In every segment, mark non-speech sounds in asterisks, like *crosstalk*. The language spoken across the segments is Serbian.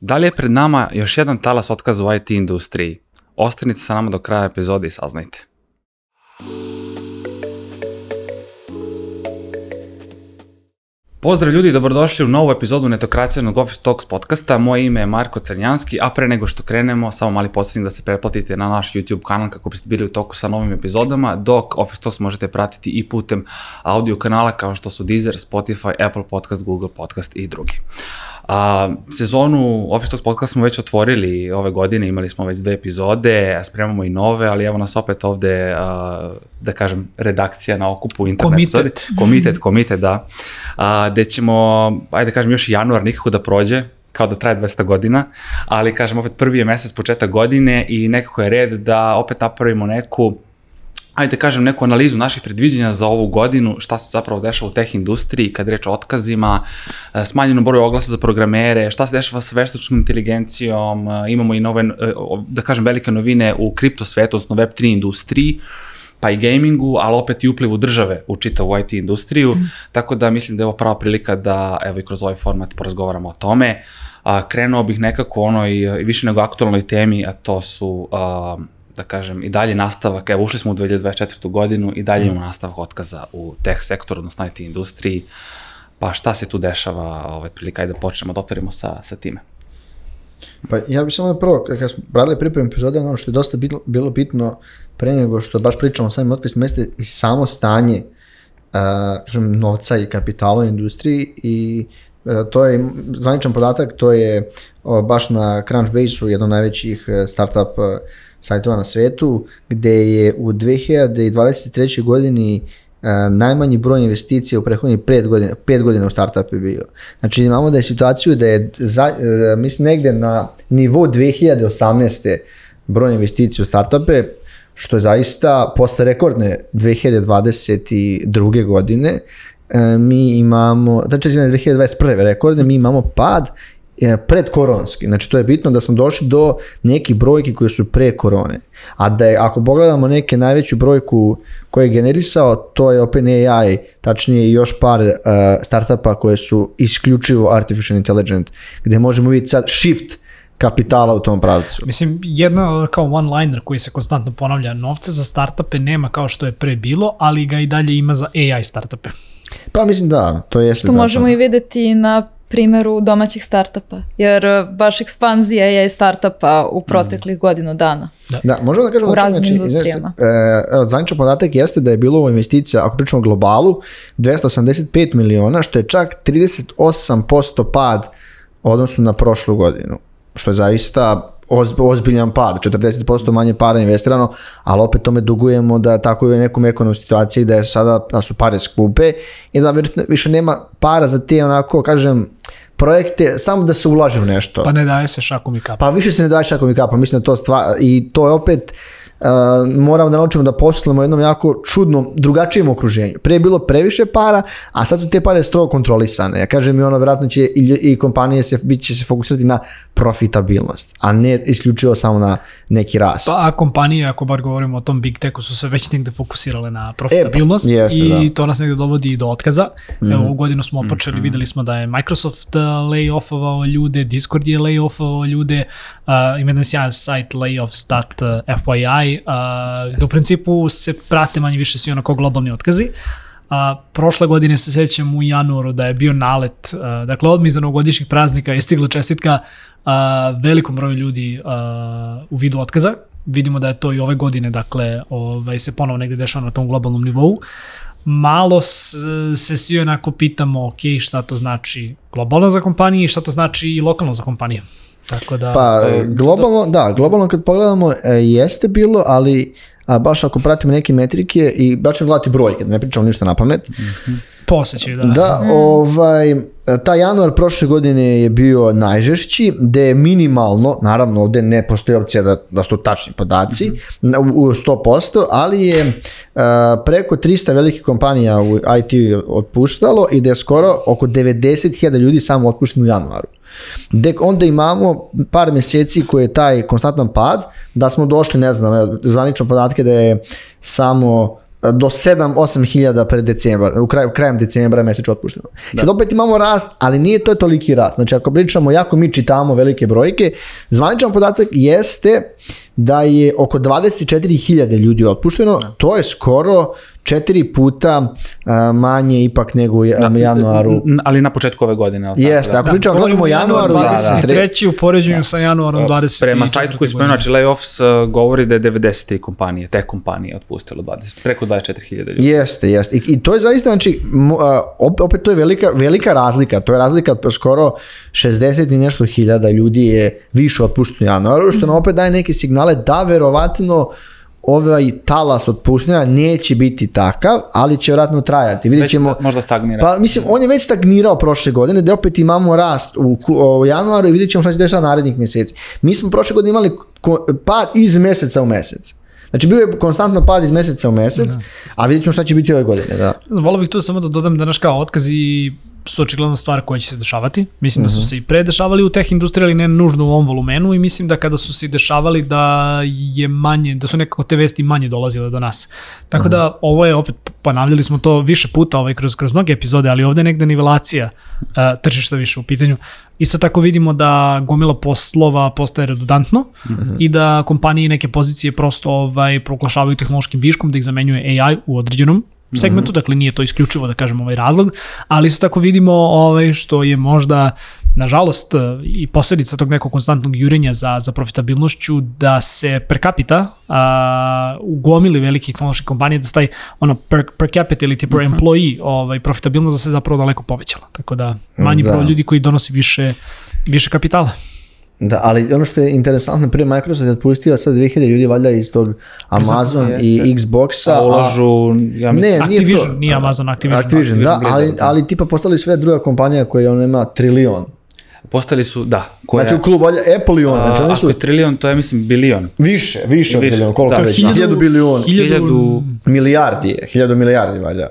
Da li je pred nama još jedan talas otkaza u IT industriji? Ostanite sa nama do kraja epizode i saznajte. Pozdrav ljudi, dobrodošli u novu epizodu netokracijanog Office Talks podcasta. Moje ime je Marko Crnjanski, a pre nego što krenemo, samo mali podsjetnik da se pretplatite na naš YouTube kanal kako biste bili u toku sa novim epizodama, dok Office Talks možete pratiti i putem audio kanala kao što su Deezer, Spotify, Apple Podcast, Google Podcast i drugi. A, sezonu Office Talks podcast smo već otvorili ove godine, imali smo već dve epizode, spremamo i nove, ali evo nas opet ovde, a, da kažem, redakcija na okupu internet. Komitet. Komitet, komitet, da. A, gde ćemo, ajde da kažem, još januar nikako da prođe, kao da traje 200 godina, ali kažem opet prvi je mesec početak godine i nekako je red da opet napravimo neku ajde da kažem, neku analizu naših predviđenja za ovu godinu, šta se zapravo dešava u teh industriji, kad reč o otkazima, e, smanjenom broju oglasa za programere, šta se dešava sa veštačnom inteligencijom, e, imamo i nove, e, da kažem, velike novine u kripto svetu, odnosno Web3 industriji, pa i gamingu, ali opet i uplivu države u čitavu IT industriju, mm. tako da mislim da je ovo prava prilika da, evo i kroz ovaj format porazgovaramo o tome. A, krenuo bih nekako onoj više nego aktualnoj temi, a to su a, da kažem, i dalje nastavak, evo ušli smo u 2024. godinu i dalje imamo nastavak otkaza u tech sektoru, odnosno IT industriji, pa šta se tu dešava, ovaj, prilika, ajde da počnemo da otvorimo sa, sa time. Pa ja bih samo prvo, kada smo radili pripremu epizode, ono što je dosta bilo, bilo bitno pre nego što baš pričamo o samim otkazima, jeste i samo stanje uh, kažem, novca i kapitala u industriji i uh, to je zvaničan podatak, to je uh, baš na Crunchbase-u, jedno najvećih startup uh, sajtova na svetu, gde je u 2023. godini najmanji broj investicija u prethodnih 5 godina, 5 godina u startup je bio. Znači imamo da je situaciju da je, za, uh, mislim, negde na nivou 2018. broj investicija u startupe, što je zaista posle rekordne 2022. godine, uh, mi imamo, znači 2021. rekorde, mi imamo pad pred koronski. Znači to je bitno da smo došli do nekih brojki koje su pre korone. A da je, ako pogledamo neke najveću brojku koje je generisao, to je OpenAI, tačnije još par uh, startupa koje su isključivo artificial intelligent, gde možemo vidjeti sad shift kapitala u tom pravcu. Mislim, jedna kao one-liner koji se konstantno ponavlja, novce za startupe nema kao što je pre bilo, ali ga i dalje ima za AI startupe. Pa mislim da, to je što možemo i videti na primeru domaćih startupa, jer e, baš ekspanzija je startupa u proteklih mm. godinu dana. Da, da možemo da kažemo u raznim znači, industrijama. E, zvaničan podatak jeste da je bilo ovo investicija, ako pričamo globalu, 285 miliona, što je čak 38% pad odnosu na prošlu godinu, što je zaista ozbiljan pad, 40% manje para investirano, ali opet tome dugujemo da tako je u nekom ekonomskoj situaciji da je sada da su pare skupe i da više nema para za te onako, kažem, projekte, samo da se ulaže u nešto. Pa ne daje se šakom i kapom. Pa više se ne daje šakom i kapom, mislim da to stvar, i to je opet, uh, moramo da naučimo da poslujemo u jednom jako čudnom, drugačijem okruženju. Pre je bilo previše para, a sad su te pare strogo kontrolisane. Ja kažem i ono, vjerojatno će i, i kompanije se, bit će se fokusirati na profitabilnost, a ne isključivo samo na neki rast. Pa a kompanije, ako bar govorimo o tom big techu, su se već negde fokusirale na profitabilnost e, pa, jeste, i da. to nas negde dovodi do otkaza. Mm. Evo, ovu godinu smo počeli, mm -hmm. videli smo da je Microsoft uh, lay-offovao ljude, Discord je lay-offovao ljude, uh, ima jedan sjajan sajt layoffs.fyi, uh, gde u principu se prate manje više svi onako globalni otkazi. A, prošle godine se sećam u januaru da je bio nalet, a, dakle odmah iza novogodišnjih praznika je stigla čestitka a, velikom broju ljudi a, u vidu otkaza. Vidimo da je to i ove godine, dakle, ovaj, se ponovo negde dešava na tom globalnom nivou. Malo se svi onako pitamo, ok, šta to znači globalno za kompanije i šta to znači i lokalno za kompanije. Tako da... Pa, globalno, da, globalno kad pogledamo, e, jeste bilo, ali a baš ako pratimo neke metrike i baš ćemo gledati brojke, da ne pričamo ništa na pamet. Mm -hmm. Posećaj, da. Da, ovaj, ta januar prošle godine je bio najžešći, gde je minimalno, naravno ovde ne postoji opcija da, da su tačni podaci, mm -hmm. u 100%, ali je uh, preko 300 velikih kompanija u IT otpuštalo i da je skoro oko 90.000 ljudi samo otpušteno u januaru. Dek onda imamo par meseci koji je taj konstantan pad, da smo došli, ne znam, zvanično podatke da je samo do 7-8 hiljada pred decembar, u kraju, krajem decembra je mesečno otpušteno. Sad opet imamo rast, ali nije to toliki rast. Znači ako pričamo, jako mi čitamo velike brojke, zvaničan podatak jeste da je oko 24.000 ljudi otpušteno, to je skoro četiri puta a, manje ipak nego u ja- januaru. Ali na početku ove godine. ali tako, Jeste, da. ako pričamo, govorimo o januaru, da, da. 23. u poređenju sa januarom 20. Prema sajtu koji spomenuo, znači layoffs uh, govori da je 90 kompanije, te kompanije otpustilo 20, preko 24.000 ljudi. Jeste, jeste. I, I to je zaista, znači, opet to je velika, velika razlika. To je razlika od skoro 60 i nešto hiljada ljudi je više otpušteno u januaru, što nam opet daje neke signale da verovatno ovaj talas otpuštanja neće biti takav, ali će vjerojatno trajati. Vidjet Već ćemo, da- možda stagnira. Pa mislim, on je već stagnirao prošle godine, da opet imamo rast u, u januaru i vidjet ćemo šta će dešava narednih mjeseci. Mi smo prošle godine imali pad iz meseca u mesec. Znači bio je konstantno pad iz meseca u mesec, a vidjet ćemo šta će biti ove godine. Da. Volio bih tu samo da dodam da naš kao otkazi su očigledno stvar koja će se dešavati. Mislim da su se i pre dešavali u teh industriji, ali ne nužno u ovom volumenu i mislim da kada su se dešavali da je manje, da su nekako te vesti manje dolazile do nas. Tako da ovo je opet, ponavljali smo to više puta ovaj, kroz, kroz mnoge epizode, ali ovde je negde nivelacija uh, tržišta više u pitanju. Isto tako vidimo da gomila poslova postaje redundantno i da kompanije neke pozicije prosto ovaj, proglašavaju tehnološkim viškom, da ih zamenjuje AI u određenom segmentu, dakle nije to isključivo da kažem ovaj razlog, ali isto tako vidimo ovaj što je možda nažalost i posljedica tog nekog konstantnog jurenja za, za profitabilnošću da se per capita a, u gomili velikih tehnoloških kompanija da staje ono per, per capita ili ti per employee ovaj, profitabilnost da se zapravo daleko povećala. Tako da manji Da. broj ljudi koji donosi više, više kapitala. Da, ali ono što je interesantno, prije Microsoft je otpustio sad 2000 ljudi valjda iz tog Amazon i Xboxa. A ulažu, ja mislim, Ne, nije Activision, to. nije Amazon, Activision. Activision, da, Activision ali, da. ali tipa postali sve druga kompanija koja on ima trilion. postali su, da, koja, Znači u klubu valjda Apple i on, znači oni ako su je trilion, to je mislim bilion. više, više od Više, bilion, koliko da. već, Hiljadu- hiljadu bilion, Hiljadu- milijardi je, hiljadu milijardi valjda.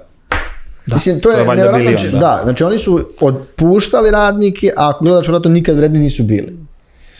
Mislim, to je, To je nevjerojatno, bilion, znači, da. da. znači oni su otpuštali radnike, a ako gledaš vjerojatno nikad vredni nisu bili.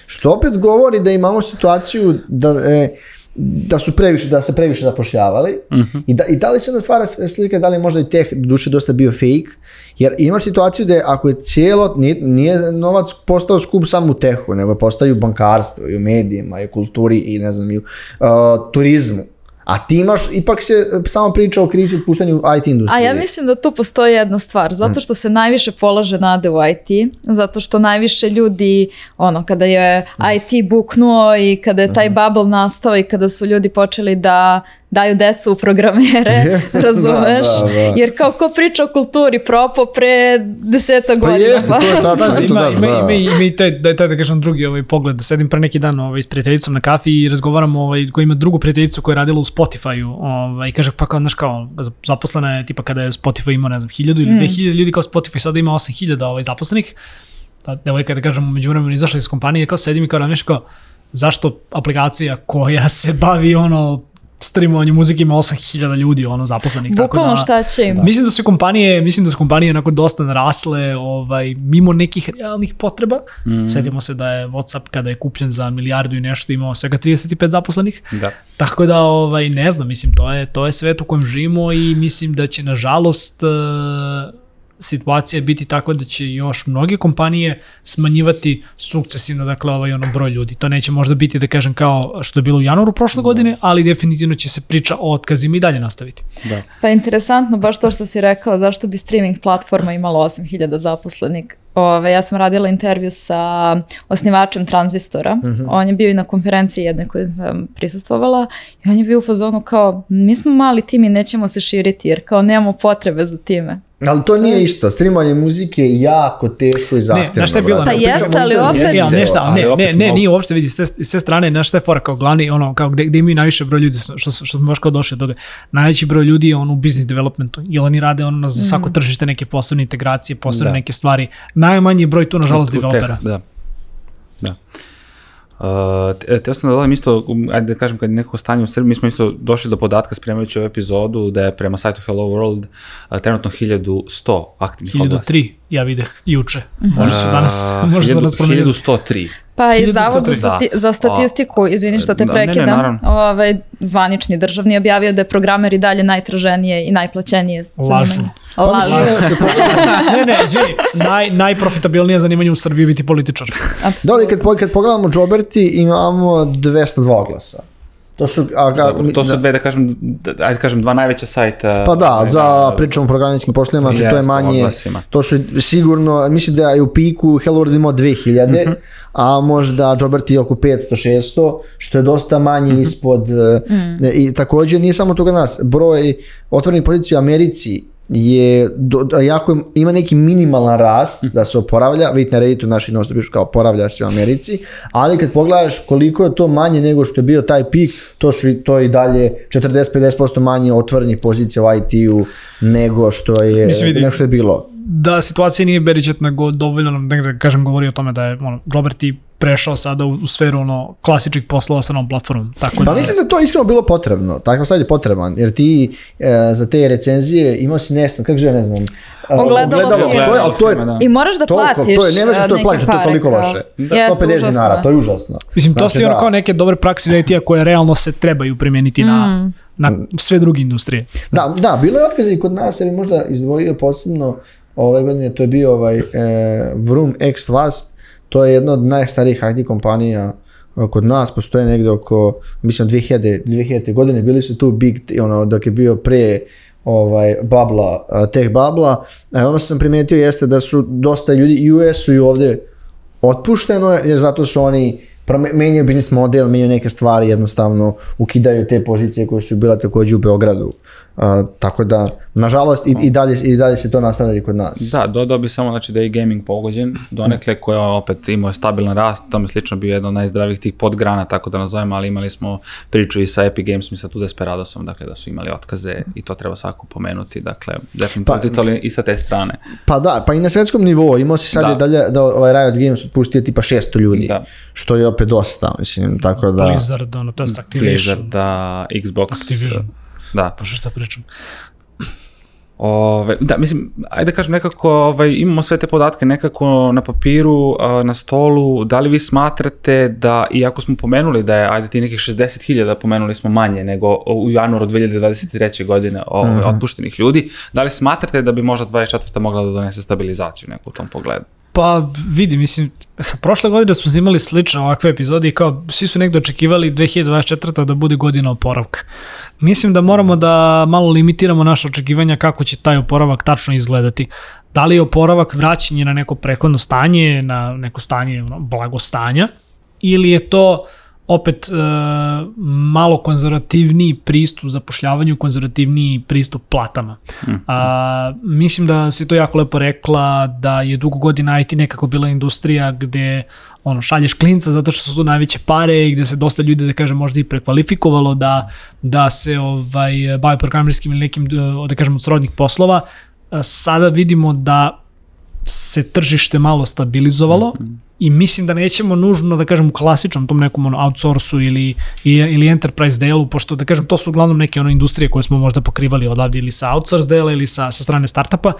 Što opet govori da imamo situaciju da, e, da su previše, da se previše zapošljavali I, da, i da li se onda stvara slika, da li možda i teh duše dosta bio fake, jer imaš situaciju da ako je cijelo, nije, nije novac postao skup samo u tehu, nego je postao i u bankarstvu, i u medijima, i u kulturi, i ne znam, i u uh, turizmu. A ti imaš, ipak se samo priča o krizi otpuštanju u IT A industriji. ja mislim da tu postoji jedna stvar, zato što se najviše polaže nade u IT, zato što najviše ljudi, ono, kada je IT buknuo i kada je taj bubble nastao i kada su ljudi počeli da daju decu u programere, *laughs* razumeš? Da, da, da. Jer kao ko priča o kulturi propo pre deseta godina. jeste, to je *laughs* tačno. Ima, daš, ima, da. ima, i- ima i taj, da je taj, da kažem, drugi ovaj pogled. Sedim pre neki dan ovaj, s prijateljicom na kafi i razgovaramo, ovaj, koja ima drugu prijateljicu koja je radila u Spotify-u ovaj, kaže, pa kao, znaš, kao, zaposlena je, tipa kada je Spotify imao, ne znam, hiljadu ili dve hiljade ljudi, kao Spotify sada ima 8000 ovaj, zaposlenih. Ta devojka, da kažem, među vremenu izašla iz kompanije, kao sedim i kao razmišljam, kao, zašto aplikacija koja se bavi ono streamovanje muzike ima 8000 ljudi ono zaposlenih tako Bukvalno da, šta će im. Mislim da su kompanije, mislim da su kompanije onako dosta narasle, ovaj mimo nekih realnih potreba. Mhm. Setimo se da je WhatsApp kada je kupljen za milijardu i nešto imao svega 35 zaposlenih. Da. Tako da ovaj ne znam, mislim to je to je svet u kojem živimo i mislim da će nažalost e, situacija biti takva da će još mnoge kompanije smanjivati sukcesivno dakle ovaj ono broj ljudi. To neće možda biti da kažem kao što je bilo u januaru prošle godine, ali definitivno će se priča o otkazima i dalje nastaviti. Da. Pa interesantno, baš to što si rekao, zašto bi streaming platforma imala 8000 zaposlenih. Ove, ja sam radila intervju sa osnivačem Tranzistora. On je bio i na konferenciji jedne koje sam prisustvovala i on je bio u fazonu kao, mi smo mali tim i nećemo se širiti jer kao nemamo potrebe za time. Ali to nije isto, streamanje muzike je jako teško i zahtjevno. znaš šta je bilo? Pa jeste, ali internetu. opet- Ja, Jeste, ne, ne, ne, ne, nije uopšte vidi, s te, s te strane, na šta je fora kao glavni, ono, kao gde, gde imaju najviše broj ljudi, što, što smo baš kao došli od toga, najveći broj ljudi je on u business developmentu, jer oni rade ono za svako tržište neke posebne integracije, posebne Da. neke stvari. Najmanji broj tu, nažalost, developera. Da. Da. Uh, te- teo sam da dodam isto, um, ajde da kažem kad je neko stanje u Srbiji, mi smo isto došli do podatka spremajući ovu epizodu da je prema sajtu Hello World uh, trenutno 1100 aktivnih oglasa. 1003. ja videh juče. Možda su danas, A, *laughs* možda su danas 1000 promenili. 1103. Pa i 1103. Zavod za, stati- Da. za statistiku, izvini što te Da, ne, ne, prekidam, ovaj, zvanični državni objavio da je programer i dalje najtraženije i najplaćenije Lažu. zanimanje. Pa Lažu. kad pogledamo- ne, ne, izvini, naj, najprofitabilnije zanimanje u Srbiji je biti političar. Da li Apsolutno. kad, kad pogledamo Joberti imamo 202 oglasa. To su, a, a, Dobro, to su da. dve, da kažem, da, ajde kažem, dva najveća sajta. Pa da, ne, za pričamo o programerskim poslovima, znači to je manje, oglasima. to su sigurno, mislim da je u piku Hello World imao 2000, Mhm. a možda Joberti oko 500-600, što je dosta manje Mhm. ispod, e, i također nije samo toga nas, broj otvorenih pozicija u Americi je do, jako je- ima neki minimalan rast da se oporavlja, vidite na Redditu naši non pišu kao oporavlja se u Americi, ali kad pogledaš koliko je to manje nego što je bio taj pik, to su to i dalje 40-50% manje otvorenih pozicija u IT-u nego što je, Mislim, vidi- nego što je bilo. Da situacija nije beričet, nego dovoljno nam, da da kažem, govori o tome da je ono, Robert i prešao sada u, u sferu ono, klasičnih poslova sa novom platformom. Tako Pa da, mislim da to iskreno bilo potrebno, takav sad je potreban, jer ti e, za te recenzije imao si nešto, kako zove, ne znam, e, Ogledalo to je, ali to je, Da. I moraš da Toliko, platiš to je, ne možeš to plaćaš, to je toliko loše. Jeste, 150 užasno dinara, je. to je užasno. Mislim, to Znači, su i ono da. kao neke dobre prakse za IT-a koje realno se trebaju primijeniti na, na sve druge industrije. Da, da, bilo je otkaza i kod nas, ja bi možda izdvojio posebno ove godine, to je bio ovaj e, Vroom X Vast, to je jedna od najstarijih IT kompanija e, kod nas, postoje negdje oko, mislim 2000, 2000 godine, bili su tu big, ono, dok je bio pre ovaj, babla, a, teh babla, a ono što sam primijetio jeste da su dosta ljudi i u US-u i ovdje otpušteno, je, jer zato su oni menjaju biznis model, menjaju neke stvari, jednostavno ukidaju te pozicije koje su bila također u Beogradu. A, tako da, nažalost, i, i, dalje, i dalje se to nastavlja i kod nas. Da, dodao bi samo znači, da je i gaming pogođen, donekle koja opet imao stabilan rast, tome slično bio jedan od najzdravijih tih podgrana, tako da nazovemo, ali imali smo priču i sa Epic Games i sa tu Desperadosom, dakle da su imali otkaze i to treba svako pomenuti, dakle definitivno Pa- uticali i sa te strane. Pa da, pa i na svjetskom nivou, imao si sad Da. da. dalje da ovaj Riot Games otpustio tipa 600 ljudi, Da. što je opet dosta, mislim, tako da... Blizzard, ono, to je Activision. Blizzard, da, Xbox. Activision. Da, Pa šta pričam? Ove, da, mislim, ajde da kažem nekako, ovaj, imamo sve te podatke nekako na papiru, a, na stolu, da li vi smatrate da, iako smo pomenuli da je, ajde ti nekih 60.000 pomenuli smo manje nego u januaru 2023. godine ove, otpuštenih ljudi, da li smatrate da bi možda 24. mogla da donese stabilizaciju neku u tom pogledu? Pa vidi, mislim, prošle godine smo snimali slične ovakve epizode i kao svi su negdje očekivali 2024. da bude godina oporavka. Mislim da moramo da malo limitiramo naše očekivanja kako će taj oporavak tačno izgledati. Da li je oporavak vraćanje na neko prehodno stanje, na neko stanje blagostanja, ili je to opet e, malo konzervativniji pristup zapošljavanju, konzervativniji pristup platama. A, mislim da si to jako lepo rekla da je dugo godina IT nekako bila industrija gde ono, šalješ klinca zato što su tu najveće pare i gde se dosta ljudi, da kažem, možda i prekvalifikovalo da, da se ovaj, bave programirskim ili nekim, da kažem, od srodnih poslova. A, Sada vidimo da se tržište malo stabilizovalo i mislim da nećemo nužno da kažem u klasičnom tom nekom ono, outsourcu ili, ili, enterprise delu, pošto da kažem to su uglavnom neke ono industrije koje smo možda pokrivali odavde ili sa outsource dela ili sa, sa strane startupa.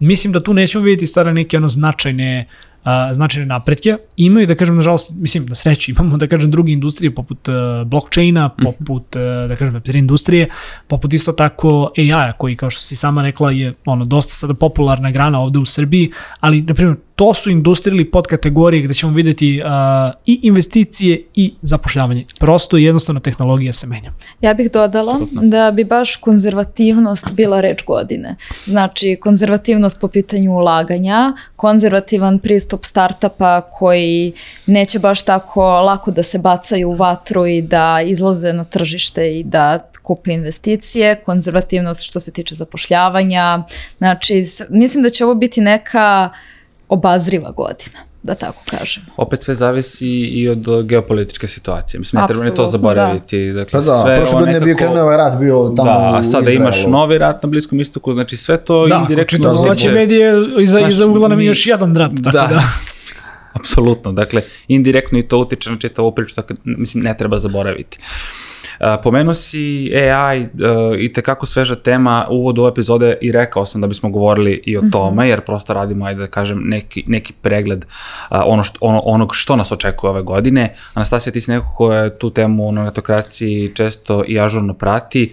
Mislim da tu nećemo vidjeti sada neke ono značajne a, značajne napretke. Imaju, da kažem, nažalost, mislim, na sreću, imamo, da kažem, druge industrije poput uh, blockchaina, poput, uh, da kažem, web3 industrije, poput isto tako AI-a, koji, kao što si sama rekla, je ono, dosta sada popularna grana ovde u Srbiji, ali, na primjer, to su industrije ili podkategorije gde ćemo vidjeti uh, i investicije i zapošljavanje. Prosto i jednostavno tehnologija se menja. Ja bih dodala da bi baš konzervativnost bila reč godine. Znači, konzervativnost po pitanju ulaganja, konzervativan pristup startapa koji neće baš tako lako da se bacaju u vatru i da izlaze na tržište i da kupe investicije, konzervativnost što se tiče zapošljavanja. Znači, mislim da će ovo biti neka obazriva godina, da tako kažem. Opet sve zavisi i od geopolitičke situacije. Mislim, ne treba ni to zaboraviti. Dakle, Pa da, sve prošle godine je bio nekako- krenuo ovaj rat, bio tamo Da, a u sada imaš novi rat na Bliskom istoku, znači sve to Da, ako indirektno... čitamo utječe- domaće medije, iza, Znaš, iza ugla nam je mi- još jedan rat, tako da. da. *laughs* apsolutno. Dakle, indirektno i to utiče na čitavu priču, tako, mislim, ne treba zaboraviti. Uh, pomenuo si AI i tekako sveža tema uvod u epizode i rekao sam da bismo govorili i o tome, jer prosto radimo, ajde da kažem, neki, neki pregled ono što, ono, onog što nas očekuje ove godine. Anastasija, ti si neko ko je tu temu na netokraciji često i ažurno prati.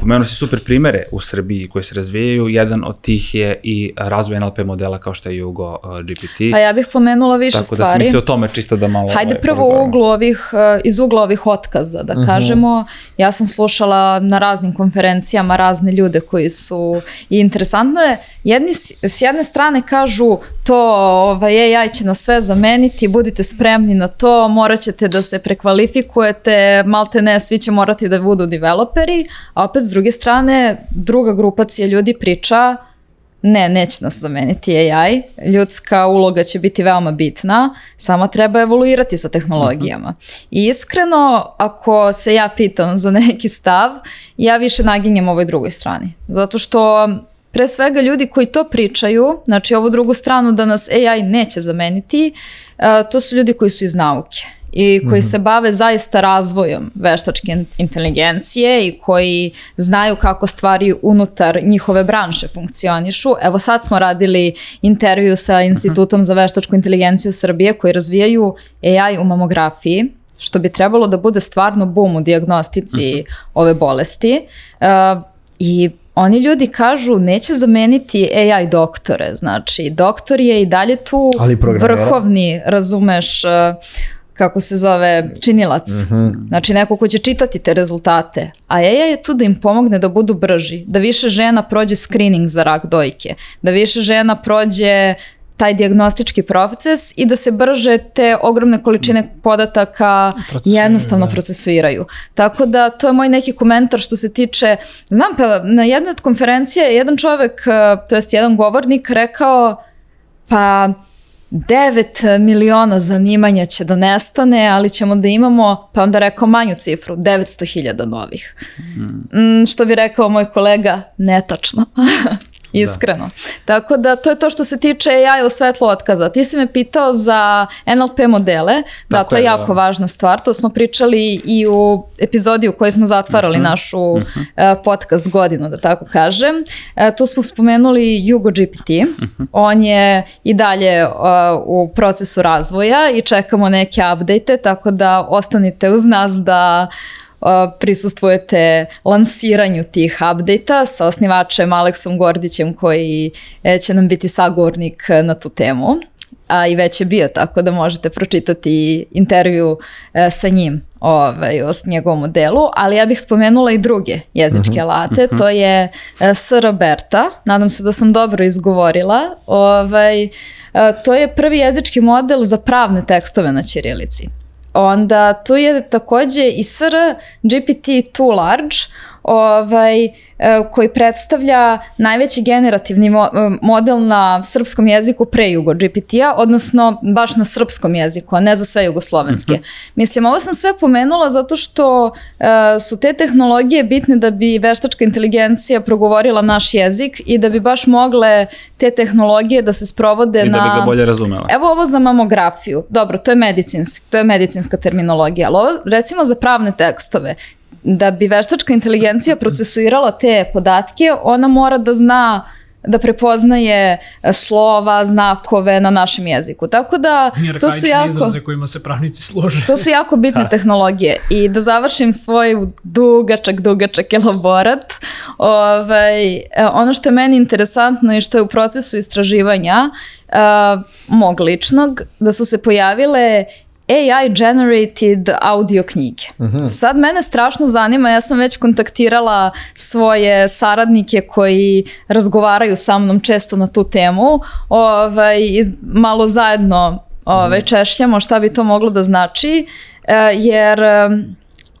Pomenuo si super primere u Srbiji koji se razvijaju. Jedan od tih je i razvoj NLP modela kao što je Jugo uh, GPT. Pa ja bih pomenula više Tako stvari. da sam mislio o tome čisto da malo... Hajde ovaj, prvo uglu ovih, uh, iz ugla ovih otkaza, da kažemo. Ja sam slušala na raznim konferencijama razne ljude koji su, i interesantno je, jedni s jedne strane kažu to ovaj, AI će nas sve zameniti, budite spremni na to, morat ćete da se prekvalifikujete, malte ne, svi će morati da budu developeri, a opet s druge strane, druga grupacija ljudi priča Ne, neće nas zameniti AI. Ljudska uloga će biti veoma bitna, samo treba evoluirati sa tehnologijama. I iskreno, ako se ja pitam za neki stav, ja više naginjem ovoj drugoj strani. Zato što pre svega ljudi koji to pričaju, znači ovu drugu stranu da nas AI neće zameniti, to su ljudi koji su iz nauke i koji se bave zaista razvojom veštačke in- inteligencije i koji znaju kako stvari unutar njihove branše funkcionišu. Evo sad smo radili intervju sa Institutom za veštačku inteligenciju Srbije koji razvijaju AI u mamografiji što bi trebalo da bude stvarno bum u diagnostici ove bolesti. Uh, I oni ljudi kažu neće zameniti AI doktore, znači doktor je i dalje tu vrhovni, razumeš, uh, kako se zove, činilac. Znači neko ko će čitati te rezultate. A AI je tu da im pomogne da budu brži, da više žena prođe screening za rak dojke, da više žena prođe taj diagnostički proces i da se brže te ogromne količine podataka jednostavno da. procesuiraju. Tako da to je moj neki komentar što se tiče, znam pa na jednoj od konferencije je jedan čovek, eh, to jest jedan govornik rekao pa 9 miliona zanimanja će da nestane, ali ćemo da imamo, pa onda rekao manju cifru, 900.000 novih. Mm, što bi rekao moj kolega, netačno. *laughs* Iskreno. Tako da to je to što se tiče AI u svetlu otkaza. Ti si me pitao za NLP modele. Da, Tako to je je, jako da. važna stvar. To smo pričali i u epizodi u kojoj smo zatvarali našu e, podcast godinu, da tako kažem. E, tu smo spomenuli Jugo GPT. On je i dalje e, u procesu razvoja i čekamo neke update tako da ostanite uz nas da uh, prisustvujete lansiranju tih updata sa osnivačem Aleksom Gordićem koji e, će nam biti sagovornik na tu temu. A i već je bio tako da možete pročitati intervju e, sa njim ovaj, o s njegovom modelu, ali ja bih spomenula i druge jezičke alate, to je e, SR Berta, nadam se da sam dobro izgovorila, ovaj, e, to je prvi jezički model za pravne tekstove na ćirilici. Onda tu je takođe i SR GPT-2 Large, ovaj, e, koji predstavlja najveći generativni e, model na srpskom jeziku pre Jugo GPT-a, odnosno baš na srpskom jeziku, a ne za sve jugoslovenske. Mislim, ovo sam sve pomenula zato što e, su te tehnologije bitne da bi veštačka inteligencija progovorila naš jezik i da bi baš mogle te tehnologije da se sprovode I na... da bi ga bolje razumela. Evo ovo za mamografiju. Dobro, to je medicinski, to je medicinska terminologija, ali ovo recimo za pravne tekstove. Da bi veštačka inteligencija procesuirala te podatke, ona mora da zna da prepoznaje e, slova, znakove na našem jeziku. Tako da to su jako izraze kojima se pravnici služe. to su jako bitne tehnologije i da završim svoj dugačak, dugačak elaborat. Ovaj, e, ono što je meni interesantno i što je u procesu istraživanja uh, mog ličnog, da su se pojavile AI generated audio knjige. Sad mene strašno zanima, ja sam već kontaktirala svoje saradnike koji razgovaraju sa mnom često na tu temu, ovaj, malo zajedno ovaj, češljamo šta bi to moglo da znači, e, jer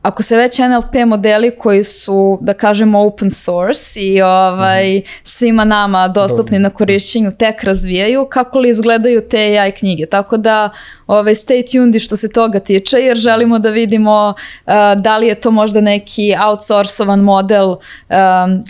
ako se već NLP modeli koji su, da kažemo, open source i ovaj, svima nama dostupni na korišćenju tek razvijaju, kako li izgledaju te AI knjige. Tako da ovaj, stay tuned i što se toga tiče, jer želimo da vidimo uh, da li je to možda neki outsourcovan model, um,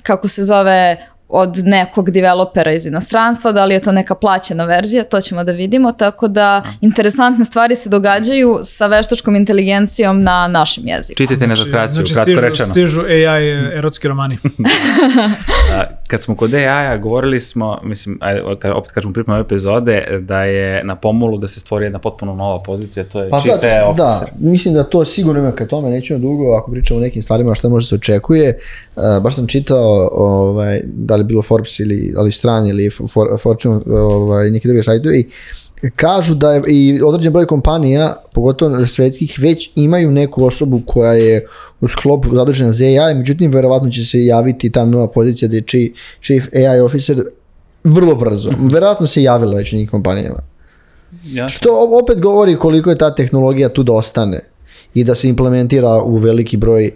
kako se zove, od nekog developera iz inostranstva, da li je to neka plaćena verzija, to ćemo da vidimo, tako da interesantne stvari se događaju sa veštačkom inteligencijom na našem jeziku. Čitajte netokraciju, znači, kratko stižu, rečeno. stižu AI erotski romani. *laughs* A, kad smo kod AI-a, govorili smo, mislim, opet kažemo pripremne epizode, da je na pomolu da se stvori jedna potpuno nova pozicija, to je Pa Chief da, AI to, Officer. da, mislim da to sigurno ima ka tome, nećemo dugo, ako pričamo o nekim stvarima šta može se očekuje. Uh, baš sam čitao, ovaj, da li bilo Forbes ili ali strani ili For, Fortune, ovaj, neki drugi sajtovi, kažu da je i određen broj kompanija, pogotovo svetskih, već imaju neku osobu koja je u sklopu zadužena za AI, međutim, verovatno će se javiti ta nova pozicija da je Chief, AI Officer vrlo brzo. *laughs* Verovatno se javila već u njih kompanijama. Ja, Što opet govori koliko je ta tehnologija tu da ostane i da se implementira u veliki broj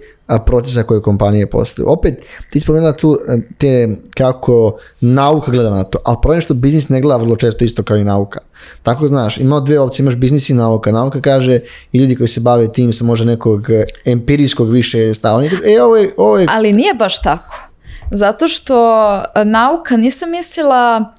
procesa koje kompanije postaju. Opet, ti spomenula tu a, te kako nauka gleda na to, ali problem je što biznis ne gleda vrlo često isto kao i nauka. Tako znaš, ima dve opcije, imaš biznis i nauka. Nauka kaže i ljudi koji se bave tim sa možda nekog e, empirijskog više stava. Oni kažu, e, ovo je, ovo je Ali nije baš tako. Zato što nauka, nisam mislila,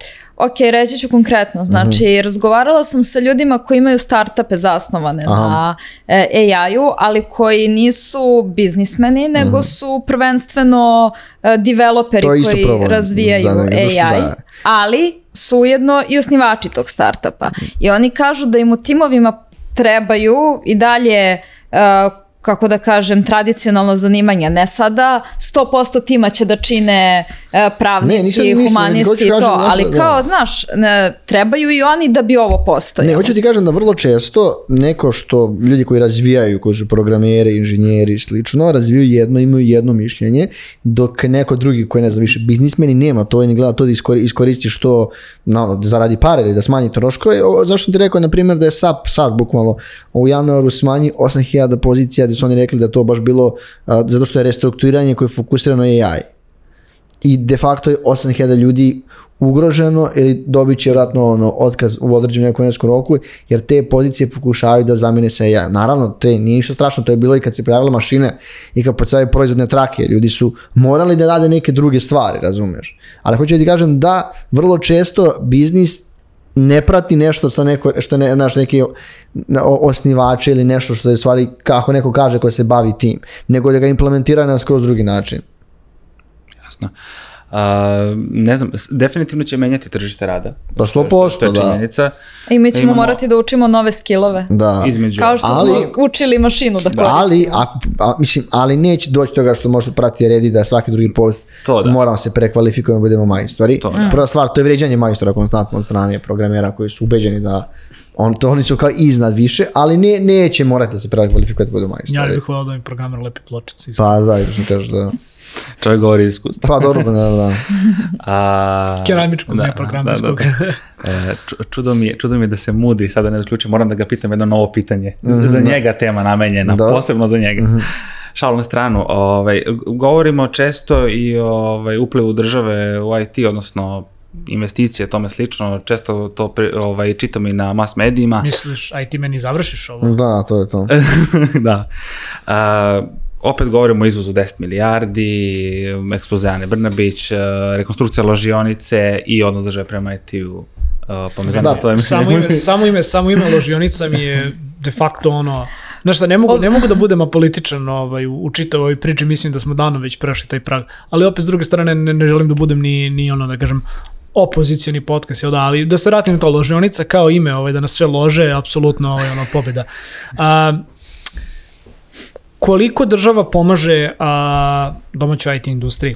ok, reći ću konkretno, znači razgovarala sam sa ljudima koji imaju startupe zasnovane Aha. na e, AI-u, ali koji nisu biznismeni, nego su prvenstveno e, developeri koji problem razvijaju AI, da. ali su ujedno i osnivači tog startupa. I oni kažu da im u timovima trebaju i dalje e, kako da kažem, tradicionalno zanimanja. Ne sada 100% tima će da čine e, pravnici, Ne, nisam ni mislio, nego humanisti i to, nešto, ali da. kao, znaš, ne, trebaju i oni da bi ovo postojalo. Ne, hoću ti kažem da vrlo često neko što ljudi koji razvijaju, koji su programeri, inženjeri i slično, razvijaju jedno, imaju jedno mišljenje, dok neko drugi koji ne znam više biznismeni nema to i ne gleda to da iskori- iskoristi što na, ono, da zaradi pare ili da smanji troškove. Zašto ti rekao, na primjer, da je SAP sad bukvalno u januaru smanji 8000 pozicija gdje su oni rekli da to baš bilo a, zato što je restrukturiranje koje je fokusirano AI i de facto je 8000 ljudi ugroženo ili dobit će vjerojatno ono, otkaz u određenom nekom vremenskom roku jer te pozicije pokušavaju da zamene sa AI. Naravno, to je, nije ništa strašno, to je bilo i kad se pojavile mašine i kad postavljaju proizvodne trake, ljudi su morali da rade neke druge stvari, razumeš. Ali hoću da ti kažem da vrlo često biznis ne prati nešto što neko što ne znaš neki na- o- osnivači ili nešto što je stvari kako neko kaže ko se bavi tim, nego da ga implementira na skroz drugi način. Jasno. A, ne znam, definitivno će menjati tržište rada. Pa Što je- 100%, što je da. činjenica. I mi ćemo Imamo- morati da učimo nove skillove. Da. Između. Kao što Ali- smo učili mašinu da koristimo. Ali, ako, a, mislim, ali neće doći do toga što možete pratiti redi da svaki drugi post To da. moramo se prekvalifikujemo i budemo majstori. To da. Prva stvar, to je vređanje majstora konstantno od strane programera koji su ubeđeni da on, to oni su kao iznad više, ali ne, neće morati da se prekvalifikujete da budu Ja ne majstori. bih volao da mi programer lepi pločice. Pa da, što kažeš da. Čovjek govori iskustva. Pa dobro, da, da. A, Keramičkog, da, ne programerskog. da, da. E, ču- čudo, mi je, čudo mi je da se mudri, sada ne zaključim, moram da ga pitam jedno novo pitanje. Za njega tema namenjena, Da. posebno za njega. Šalu na stranu, ovaj, govorimo često i ovaj, uplivu države u IT, odnosno investicije, tome slično, često to pri, ovaj, čitam i na mas medijima. Misliš, ti meni završiš ovo? Da, to je to. *laughs* da. A, opet govorimo o izvozu 10 milijardi, ekspozijane Brnabić, a, rekonstrukcija ložionice i odnos države prema. A, Pa me zanima, Da, to je mislim, Samo ime, *laughs* samo ime, samo ime ložionica mi je de facto ono... Znaš šta, ne mogu, ne mogu da budem apolitičan ovaj, u, u čitavoj ovoj priči, mislim da smo davno već prešli taj prag, ali opet s druge strane ne, ne želim da budem ni, ni ono, da kažem, opozicioni podcast, jel da, ali da se vratim na to, ložionica kao ime, ovaj, da nas sve lože, apsolutno ovaj, ono, pobjeda. A, koliko država pomaže a, domaćoj IT industriji?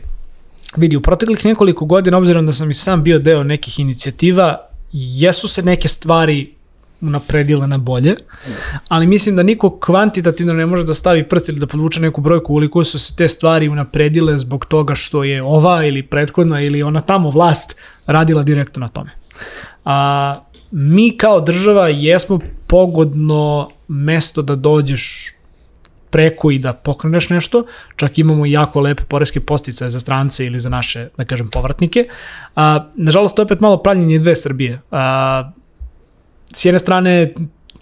Vidi, u proteklih nekoliko godina, obzirom da sam i sam bio deo nekih inicijativa, jesu se neke stvari unapredile na bolje, ali mislim da niko kvantitativno ne može da stavi prst ili da podvuče neku brojku koliko su se te stvari unapredile zbog toga što je ova ili prethodna ili ona tamo vlast radila direktno na tome. A, mi kao država jesmo pogodno mesto da dođeš preko i da pokreneš nešto, čak imamo i jako lepe poreske posticaje za strance ili za naše, da kažem, povratnike. A, nažalost, to je opet malo pravljenje dve Srbije. A, s jedne strane,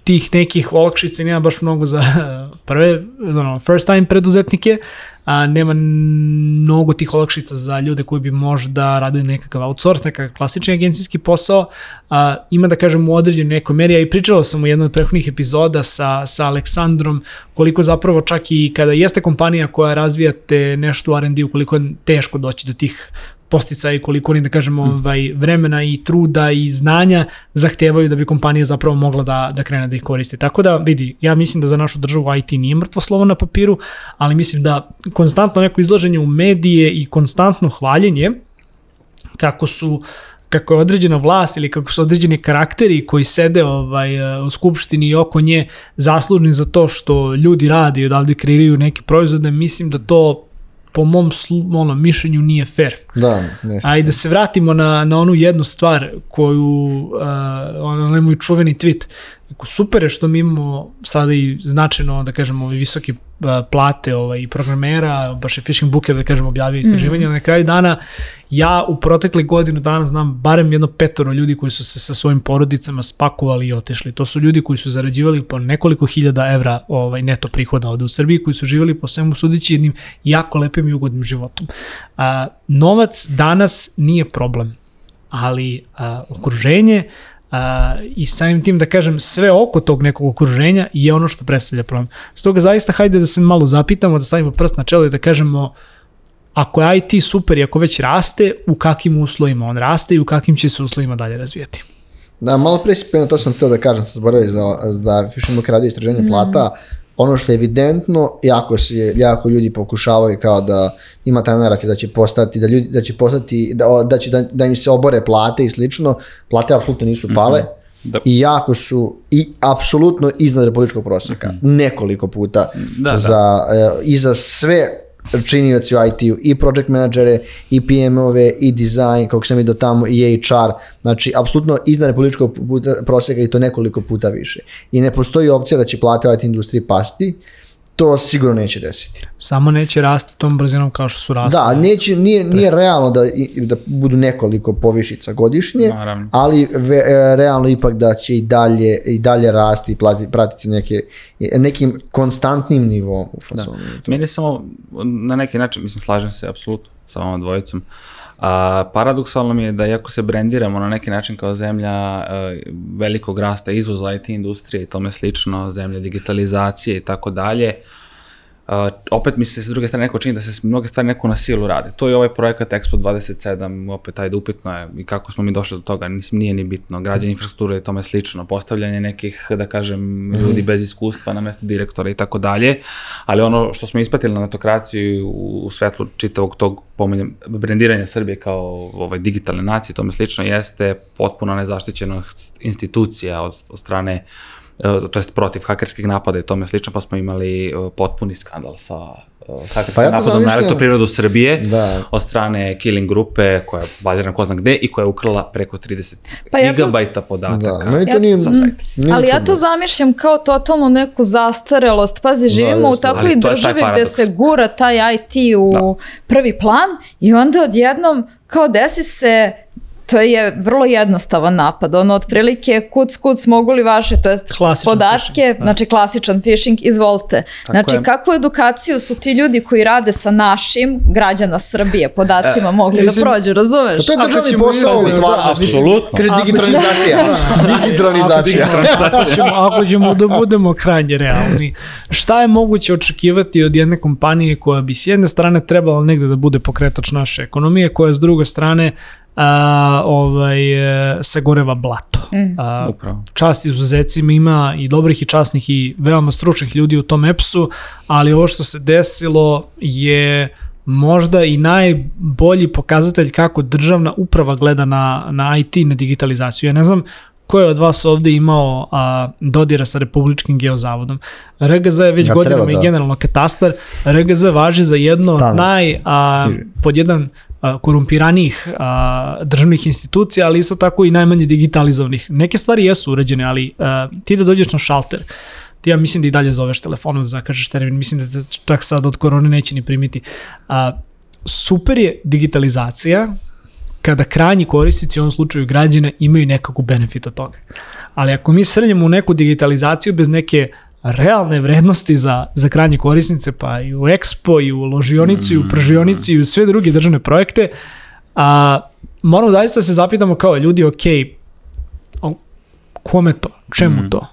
tih nekih olakšica nema baš mnogo za *laughs* prve, ono, first time preduzetnike, a nema mnogo tih olakšica za ljude koji bi možda radili nekakav outsource, nekakav klasični agencijski posao. A, ima da kažem u određenoj nekoj meri, a i pričala sam u jednoj od prethodnih epizoda sa, sa Aleksandrom, koliko zapravo čak i kada jeste kompanija koja razvijate nešto u R&D, koliko je teško doći do tih postica i koliko oni, da kažemo, ovaj, vremena i truda i znanja zahtevaju da bi kompanija zapravo mogla da, da krene da ih koristi. Tako da, vidi, ja mislim da za našu državu IT nije mrtvo slovo na papiru, ali mislim da konstantno neko izlaženje u medije i konstantno hvaljenje kako su kako je određena vlast ili kako su određeni karakteri koji sede ovaj, u skupštini i oko nje zaslužni za to što ljudi rade i odavde kreiraju neke proizvode, mislim da to po mom slu, ono, mišljenju nije fair. Da, nešto. A i da se vratimo na, na onu jednu stvar koju, uh, ono moj čuveni tweet, super je što mi imamo sada i značajno, da kažemo, visoke plate ovaj, i programera, baš je Fishing Booker, da kažemo, objavio istraživanje, mm. na kraju dana ja u protekle godinu dana znam barem jedno petoro ljudi koji su se sa svojim porodicama spakovali i otešli. To su ljudi koji su zarađivali po nekoliko hiljada evra ovaj, neto prihoda ovde u Srbiji, koji su živjeli po svemu sudići jednim jako lepim i ugodnim životom. A, novac danas nije problem, ali a, okruženje, a, i samim tim da kažem sve oko tog nekog okruženja je ono što predstavlja problem. Stoga zaista hajde da se malo zapitamo, da stavimo prst na čelo i da kažemo ako je IT super i ako već raste, u kakvim uslovima on raste i u kakvim će se uslovima dalje razvijati. Da, malo pre si to sam htio da kažem, sam zaboravio za, da Fisherbook radi istraženje mm. plata, ono što je evidentno, jako, se, jako ljudi pokušavaju kao da ima taj narativ da će postati, da, ljudi, da će postati, da, da, će, da, da im se obore plate i slično, plate apsolutno nisu pale, mm -hmm. Da. I jako su i apsolutno iznad republičkog prosjeka. Mm -hmm. Nekoliko puta da, za, da. i za sve činioci u IT-u, i project menadžere, i PM-ove, i design, kako sam vidio tamo, i HR, znači, apsolutno iznad republičkog puta, prosjeka i to nekoliko puta više. I ne postoji opcija da će plate u IT industriji pasti, to sigurno neće desiti. Samo neće rasti tom brzinom kao što su rasti. Da, neće, nije, nije realno da, da budu nekoliko povišica godišnje, Naravno. ali ve, e, realno ipak da će i dalje, i dalje rasti i pratiti, pratiti neke, nekim konstantnim nivom u fasonu. Da. Meni je samo na neki način, mislim, slažem se apsolutno sa ovom dvojicom, A, paradoksalno mi je da iako se brendiramo na neki način kao zemlja a, velikog rasta izvoza IT industrije i tome slično, zemlja digitalizacije i tako dalje, Uh, opet mi se s druge strane neko čini da se mnoge stvari neko na silu rade. To je ovaj projekat Expo 27, opet ajde upitno je i kako smo mi došli do toga, mislim nije ni bitno. Građanje infrastrukture i tome slično, postavljanje nekih, da kažem, ljudi bez iskustva na mesto direktora i tako dalje, ali ono što smo ispatili na netokraciji u, u svetlu čitavog tog pomenjem, brendiranja Srbije kao ovaj, digitalne nacije i tome slično jeste potpuno nezaštićeno institucija od, od strane uh, to jest protiv hakerskih napada i tome slično, pa smo imali e, potpuni skandal sa e, hakerskim pa ja napadom na elektroprirodu Srbije da. od strane Killing grupe koja je bazirana ko zna gde i koja je ukrala preko 30 pa ja gigabajta to, podataka da, to nije, sa sajta. Nije ali ja to zamišljam kao totalno neku zastarelost. Pazi, da, živimo da, u takvoj državi gde se gura taj IT u da. prvi plan i onda odjednom kao desi se to je vrlo jednostavan napad. Ono, otprilike, kuc, kuc, mogu li vaše, to jest klasičan podatke, phishing, da. znači klasičan phishing, izvolite. Tako znači, je. kakvu edukaciju su ti ljudi koji rade sa našim građana Srbije podacima e, mogli da mislim, da prođu, razumeš? To je državni posao u stvarnosti. Apsolutno. Kaže digitalizacija. *laughs* digitalizacija. *laughs* ako, ćemo, ako ćemo da budemo krajnje realni, šta je moguće očekivati od jedne kompanije koja bi s jedne strane trebala negde da bude pokretač naše ekonomije, koja s druge strane a, ovaj, sagoreva blato. Mm. A, Upravo. Čast izuzecima ima i dobrih i časnih i veoma stručnih ljudi u tom EPS-u, ali ovo što se desilo je možda i najbolji pokazatelj kako državna uprava gleda na, na IT, na digitalizaciju. Ja ne znam ko je od vas ovde imao a, dodira sa Republičkim geozavodom. RGZ je već ja, godinama da. i generalno katastar. RGZ važi za jedno od naj, a, pod jedan korumpiranijih a, državnih institucija, ali isto tako i najmanje digitalizovanih. Neke stvari jesu urađene, ali a, ti da dođeš na šalter, ti ja mislim da i dalje zoveš telefonom da zakažeš termin, mislim da te čak sad od korone neće ni primiti. A, super je digitalizacija, kada krajnji korisnici, u ovom slučaju građana, imaju nekakvu benefit od toga. Ali ako mi srljamo u neku digitalizaciju bez neke realne vrednosti za, za krajnje korisnice, pa i u Expo, i u ložionicu, i u pržionicu, i u sve druge državne projekte, a, moramo zaista se zapitamo kao ljudi, ok, o, kome to, čemu to?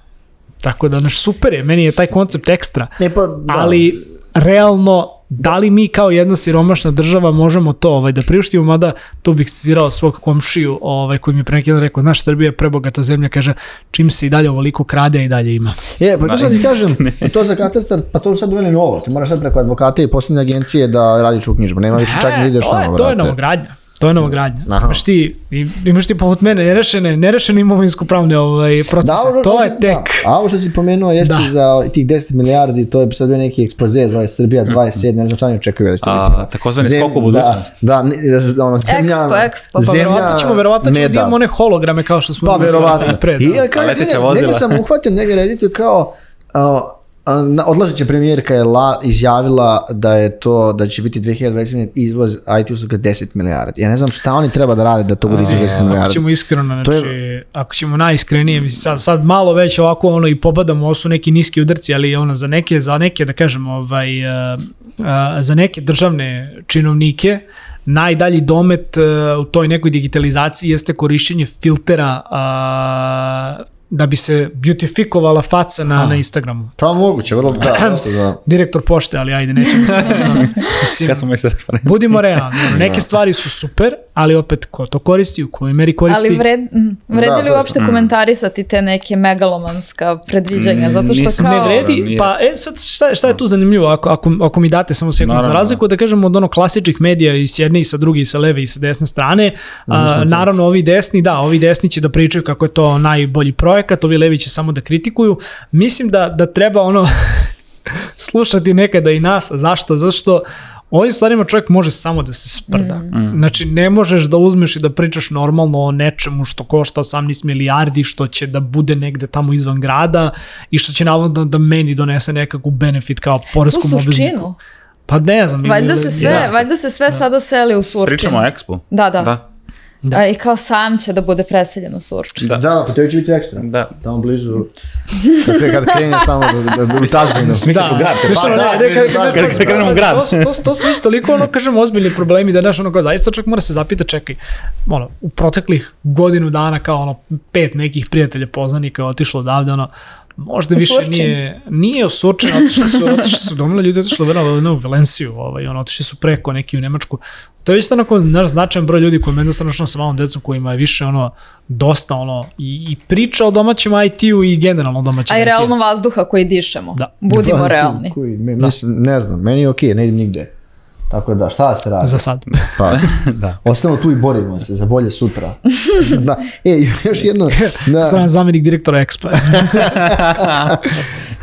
Tako da, naš super je, meni je taj koncept ekstra, E pa, da. ali realno da li mi kao jedna siromašna država možemo to ovaj, da priuštimo, mada tu bih citirao svog komšiju ovaj, koji mi je pre neki dan rekao, naš Srbija je prebogata zemlja, kaže, čim se i dalje ovoliko krade i dalje ima. Je, pa to sad ti kažem, *laughs* to za katastar, pa to sad uveli novo, ti moraš sad preko advokata i poslednje agencije da radiš u knjižbu, nema više čak ni ideš to, je, tamo, to je novogradnja. To je novogradnja. Aha. Imaš ti, imaš ti poput mene nerešene, nerešene imovinsko pravne ovaj, procese. ovo- to je da, tek. A ovo što si pomenuo jeste Da. za tih 10 milijardi, to je sad bio neki ekspoze, zove Srbija 27, ne znam šta ne očekuju da će to A, biti. takozvani Zem- skok u budućnost. Da, da, da, ono, zemlja, Expo, Expo, pa Pa verovatno ćemo, verovatno ćemo da imamo one holograme kao što smo Pa verovatno. pre. I Da. ja leteća njega, vozila. njega sam uhvatio njega redituju kao a, a, odlazeća premijerka je la, izjavila da je to, da će biti 2020 izvoz IT usluga 10 milijardi. Ja ne znam šta oni treba da rade da to bude izvoz 10 Ako milijardi. ćemo iskreno, To je- znači, ako ćemo najiskrenije, mislim, sad, sad malo već ovako ono i pobadamo, ovo su neki niski udarci, ali ono za neke, za neke da kažem, ovaj, uh, uh, za neke državne činovnike, najdalji domet uh, u toj nekoj digitalizaciji jeste korišćenje filtera uh, da bi se beautifikovala faca na, na Instagramu. Pa moguće, vrlo, da, dosta da. Direktor pošte, ali ajde, nećemo se... *laughs* mislim, Kad smo transparentni. Budimo realni, ono, neke stvari su super, ali opet ko to koristi, u kojoj meri koristi. Ali vred, mm, vredi Da, li uopšte komentarisati te neke megalomanska predviđanja? Zato što Nisam kao... Ne vredi, Nije. pa e, sad šta, šta je tu zanimljivo, ako, ako, ako mi date samo sekund, za razliku da kažemo od ono klasičnih medija i s jedne i sa druge i sa leve i sa desne strane, a, naravno ovi desni, da, ovi desni će da pričaju kako je to najbolji projekat, ovi levi će samo da kritikuju, mislim da, da treba ono *laughs* slušati nekada i nas, zašto? Zato što ovim stvarima čovjek može samo da se sprda. Mm. Znači, ne možeš da uzmeš i da pričaš normalno o nečemu što košta 18 milijardi, što će da bude negde tamo izvan grada i što će navodno da meni donese nekakvu benefit kao poreskom obvezniku. suštinu. Pa ne znam. Valjda se sve, jeste. valjda se sve sada seli u Surčin. Pričamo o Expo. Da, da. Da. Da. A, I kao sam će da bude preseljen u Surčin. Da, da, pa tebi će biti ekstra. Da. Tamo blizu, kad, kad kreneš tamo da, da, da, u Tazbinu. Da, u grad, pa- da, da, kad- kad- kad krenemo u grad. To, su- to, to su već toliko, ono, kažem, ozbiljni problemi da, znaš, ono, kao, zaista čovjek mora se zapita, čekaj, ono, u proteklih godinu dana, kao, ono, pet nekih prijatelja poznanika je otišlo odavde, ono, možda više Surčin? nije, nije Surčin, otišli su, otišli su, domno ljudi otišli u, u Valenciju, ovaj, ono, otišli su preko neki u Nemačku. To je isto onako znaš, značajan broj ljudi koji meni jednostavno sa malom decom kojima je više ono dosta ono i, i priča o domaćem IT-u i generalno o domaćem A i IT-u. realno vazduha koji dišemo. Da. Budimo Vas, realni. Kuj, me, mislim, ne znam, meni je okej, ne idem nigde. Tako da, šta se radi? Za sad. Pa, *laughs* Da. ostavimo tu i borimo se za bolje sutra. *laughs* da. E, još jedno, da, Stran zamjenik direktora Expo. *laughs*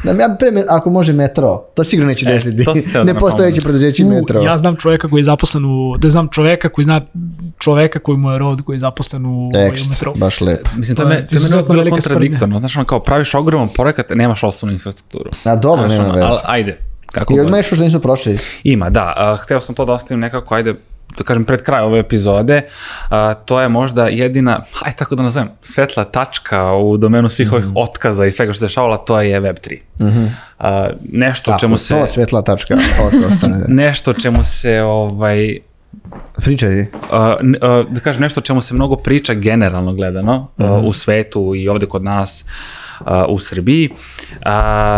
da ja pre, me- ako može metro, to sigurno neće desiti. E, da ne postojeće preduzeće U, metro. ja znam čoveka koji je zaposlen u, da znam čoveka koji zna čoveka koji mu je rod koji je zaposlen u, u metro. baš lepo. Mislim, to, To je, to je meni bilo kontradiktorno. Znaš, ono kao praviš ogroman projekat, nemaš osnovnu infrastrukturu. A dobro, Znaš, nema veze. ajde. Kako I ima nešto što nisu prošli. Ima, da. A, hteo sam to da ostavim nekako, ajde, da kažem, pred kraj ove epizode. A, to je možda jedina, aj tako da nazovem, svetla tačka u domenu svih ovih Mhm. otkaza i svega što se dešavala, to je Web3. A, nešto Tako, čemu se... To svetla tačka, osta ostane. *laughs* Nešto čemu se ovaj Pričaj. Uh, uh, da kažem nešto o čemu se mnogo priča generalno gledano uh, u svetu i ovde kod nas uh, u Srbiji.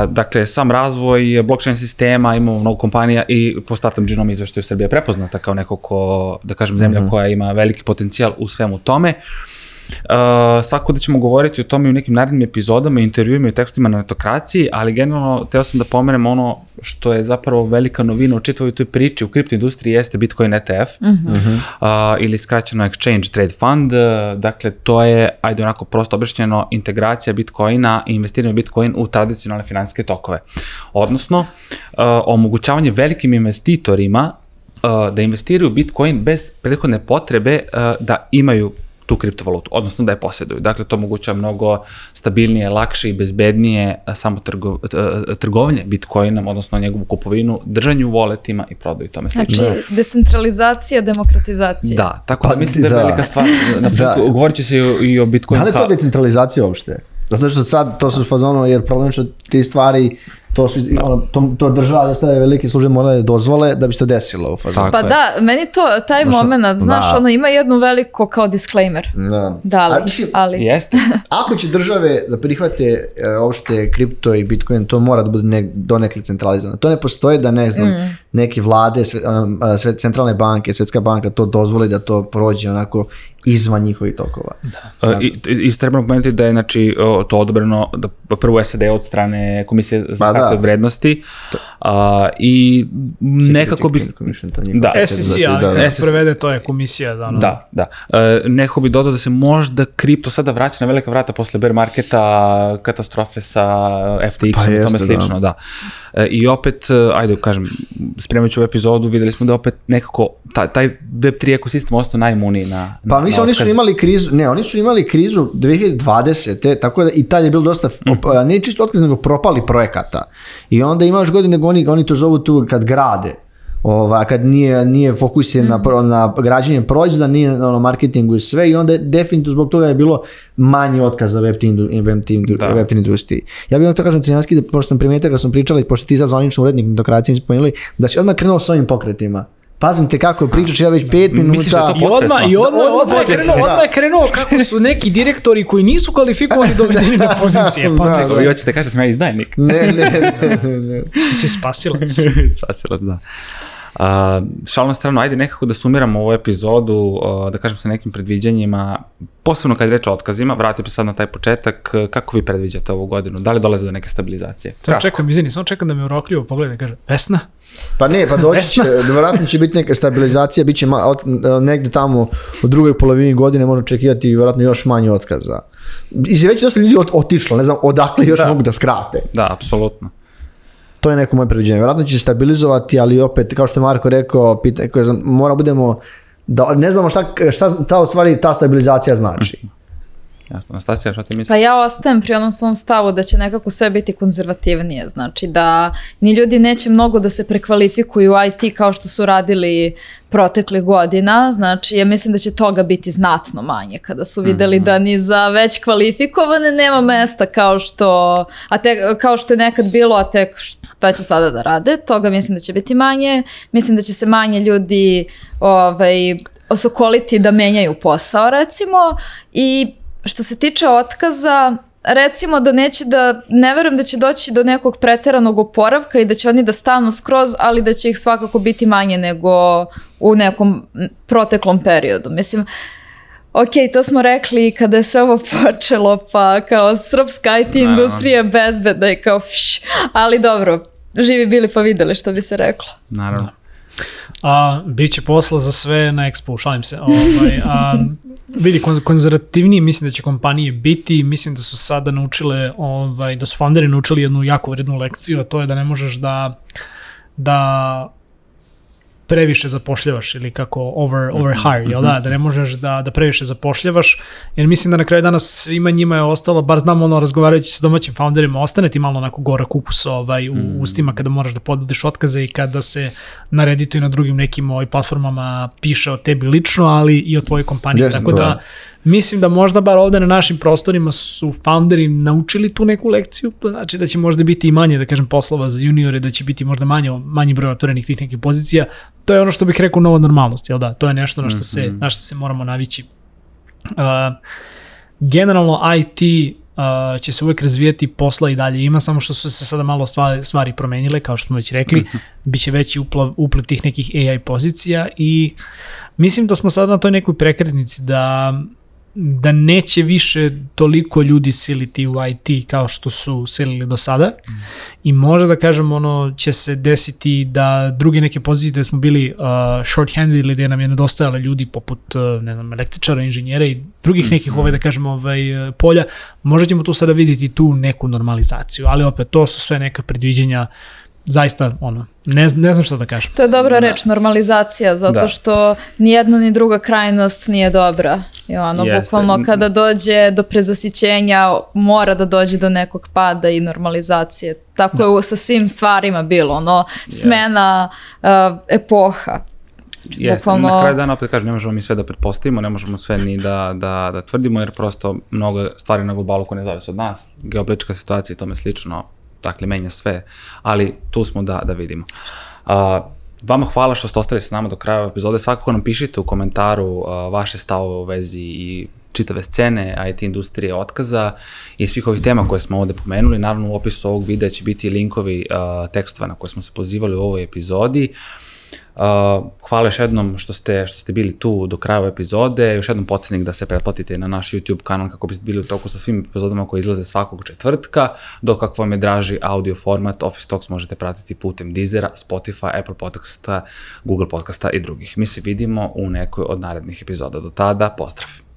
Dakle, sam razvoj blockchain sistema, imamo mnogo kompanija i po Startup Genome izveštaju Srbija je prepoznata kao neko ko, da kažem, zemlja koja ima veliki potencijal u svemu tome. Uh, svako da ćemo govoriti o tome u nekim narednim epizodama, intervjuima i tekstima na netokraciji, ali generalno teo sam da pomenem ono što je zapravo velika novina u čitavoj toj priči u kripto industriji jeste Bitcoin ETF uh, ili skraćeno Exchange Trade Fund. Uh, dakle, to je, ajde onako prosto objašnjeno, integracija Bitcoina i investiranje u Bitcoin u tradicionalne finansijske tokove. Odnosno, uh, omogućavanje velikim investitorima uh, da investiraju u Bitcoin bez prethodne potrebe uh, da imaju tu kriptovalutu, odnosno da je posjeduju. Dakle, to omogućava mnogo stabilnije, lakše i bezbednije samo trgo, trgovanje Bitcoinom, odnosno njegovu kupovinu, držanju u voletima i prodaju tome slično. Znači, decentralizacija, demokratizacija. Da, tako da Pa, mislim da je da. velika stvar. Na početku, Da. govorit će se i o, i o Bitcoinu Da li je to decentralizacija uopšte? Zato što sad to su fazono, jer problem što ti stvari, to su, ono, to, to država i ostale velike službe moraju dozvole da bi se to desilo u fazonu. Pa je. da, meni to, taj Znaš, moment, znaš, da. ono ima jednu veliko kao disclaimer. Da. Da li, A, mislim, ali... Jeste. *laughs* Ako će države da prihvate e, uopšte kripto i bitcoin, to mora da bude ne, donekle centralizovano. To ne postoji da ne znam, Mm. neke vlade, sve, ono, a, sve centralne banke, svetska banka to dozvoli da to prođe onako izvan njihovih tokova. Uh, I, i treba pomenuti da je znači, to odobreno da, prvo SAD od strane Komisije za Hartije da. od vrednosti a, i nekako bi... Da. da, SEC, da, da, da. se prevede, to je komisija. Da, ono. Da, da. E, neko bi dodao da se možda kripto sada vraća na velika vrata posle bear marketa, katastrofe sa FTX-om Pa i tome jeste, slično, da. E, I opet, e, ajde kažem, spremajući ovu epizodu, videli smo da opet nekako ta, taj Web3 ekosistem ostao najimuniji na, na Pa mislim, na oni su imali krizu, ne, oni su imali krizu 2020. Tako da i tad je bilo dosta, op- ne čisto otkaz, nego propali projekata. I onda imaš godine, oni, oni to zovu tu kad grade. Ova, kad nije, nije fokusiran na, pro- na građenje proizvoda, nije na ono, marketingu i sve i onda je definitivno zbog toga je bilo manji otkaz za web team, web team, Da. web team industriji. Ja bih vam to kažem cijanski, da, pošto sam primetio kad smo pričali, pošto ti sad zvanično urednik demokracije smo spomenuli, da si odmah krenuo s ovim pokretima. Pazim te kako pričaš, ja već pet minuta... Misliš da je to I odmah, i odmah, Odmah odmah, je krenuo, da. odmah je krenuo kako su neki direktori koji nisu kvalifikovani *laughs* dovedeni na pozicije. Pa Da, vi hoćete kažete da sam ja izdajnik. Ne, ne, ne, ne. ti si spasilac. *laughs* Spasilac, da. Uh, šal na stranu, ajde nekako da sumiramo ovu epizodu, uh, da kažem sa nekim predviđanjima, posebno kad je reč o otkazima, vratio bi sad na taj početak, kako vi predviđate ovu godinu? Da li dolaze do neke stabilizacije? Samo čekam, izvini, samo čekam da me urokljivo pogleda i kaže, Vesna? Pa ne, pa doći će, *laughs* vjerojatno će biti neka stabilizacija, bit će ma, od, negde tamo u drugoj polovini godine možemo očekivati vjerojatno još manje otkaza. I već je dosta ljudi ot, otišlo, ne znam odakle još Da. mogu da skrate. Da, apsolutno. To je neko moje predviđenje. Vjerojatno će stabilizovati, ali opet, kao što je Marko rekao, pita, mora budemo, da, ne znamo šta, šta ta, u stvari ta stabilizacija znači. Jasno. Anastasija, šta ti misliš? Pa ja ostajem pri onom svom stavu da će nekako sve biti konzervativnije, znači da ni ljudi neće mnogo da se prekvalifikuju u IT kao što su radili proteklih godina, znači ja mislim da će toga biti znatno manje kada su videli da ni za već kvalifikovane nema mesta kao što, a te, kao što je nekad bilo, a tek šta će sada da rade, toga mislim da će biti manje, mislim da će se manje ljudi ovaj, osokoliti da menjaju posao recimo i što se tiče otkaza, recimo da neće da, ne verujem da će doći do nekog preteranog oporavka i da će oni da stanu skroz, ali da će ih svakako biti manje nego u nekom proteklom periodu. Mislim, Ok, to smo rekli kada je sve ovo *laughs* počelo, pa kao srpska IT industrija je bezbedna i kao fš, ali dobro, živi bili pa videli što bi se reklo. Naravno. A, biće posla za sve na Expo, šalim se. Ovaj, a, vidi, kon- konzervativniji mislim da će kompanije biti, mislim da su sada naučile, ovaj, da su founderi naučili jednu jako vrednu lekciju, a to je da ne možeš da, da previše zapošljavaš ili kako over, overhire, jel da? Da ne možeš da, da previše zapošljavaš, jer mislim da na kraju danas svima njima je ostalo, bar znam ono razgovarajući sa domaćim founderima, ostane ti malo onako gora kupus ovaj, u ustima kada moraš da podudeš otkaze i kada se na Redditu i na drugim nekim ovaj, platformama piše o tebi lično, ali i o tvojoj kompaniji. Jeste, Tako da je. mislim da možda bar ovde na našim prostorima su founderi naučili tu neku lekciju, to znači da će možda biti i manje, da kažem, poslova za juniore, da će biti možda manje, manji broj otvorenih tih nekih pozicija. To je ono što bih rekao nova normalnost, jel da? To je nešto na što se, na što se moramo navići. Uh, generalno IT uh, će se uvek razvijati, posla i dalje ima, samo što su se sada malo stvari, stvari promenile, kao što smo već rekli, biće veći uplav, upliv tih nekih AI pozicija i mislim da smo sada na toj nekoj prekretnici da da neće više toliko ljudi siliti u IT kao što su silili do sada. I možda da kažem ono će se desiti da druge neke pozicije gde smo bili uh, short-handed ili gde nam je nedostajalo ljudi poput uh, ne znam, električara, inženjera i drugih nekih ovaj, da kažem ovaj, uh, polja, možda ćemo tu sada vidjeti tu neku normalizaciju, ali opet to su sve neka predviđenja zaista, ono, ne, ne znam šta da kažem. To je dobra reč, normalizacija, zato Da. što ni jedna ni druga krajnost nije dobra. I ono, Jeste. bukvalno kada dođe do prezasićenja, mora da dođe do nekog pada i normalizacije. Tako je u- sa svim stvarima bilo, ono, smena uh, epoha. Jeste, Bukvalno- na kraju dana opet kažem, ne možemo mi sve da pretpostavimo, ne možemo sve ni da, da, da tvrdimo, jer prosto mnogo stvari na globalu koje ne zavise od nas, geopolitička situacija i tome slično, dakle, menja sve, ali tu smo da, da vidimo. A, vama hvala što ste ostali sa nama do kraja epizode, svakako nam pišite u komentaru a, vaše stavove u vezi i čitave scene, IT industrije otkaza i svih ovih tema koje smo ovde pomenuli. Naravno u opisu ovog videa će biti linkovi uh, tekstova na koje smo se pozivali u ovoj epizodi. Uh, hvala još jednom što ste, što ste bili tu do kraja epizode. Još jednom podsjetnik da se pretplatite na naš YouTube kanal kako biste bili u toku sa svim epizodama koje izlaze svakog četvrtka, dok ako vam je draži audio format, Office Talks možete pratiti putem Deezera, Spotify, Apple Podcasta, Google Podcasta i drugih. Mi se vidimo u nekoj od narednih epizoda. Do tada, pozdrav!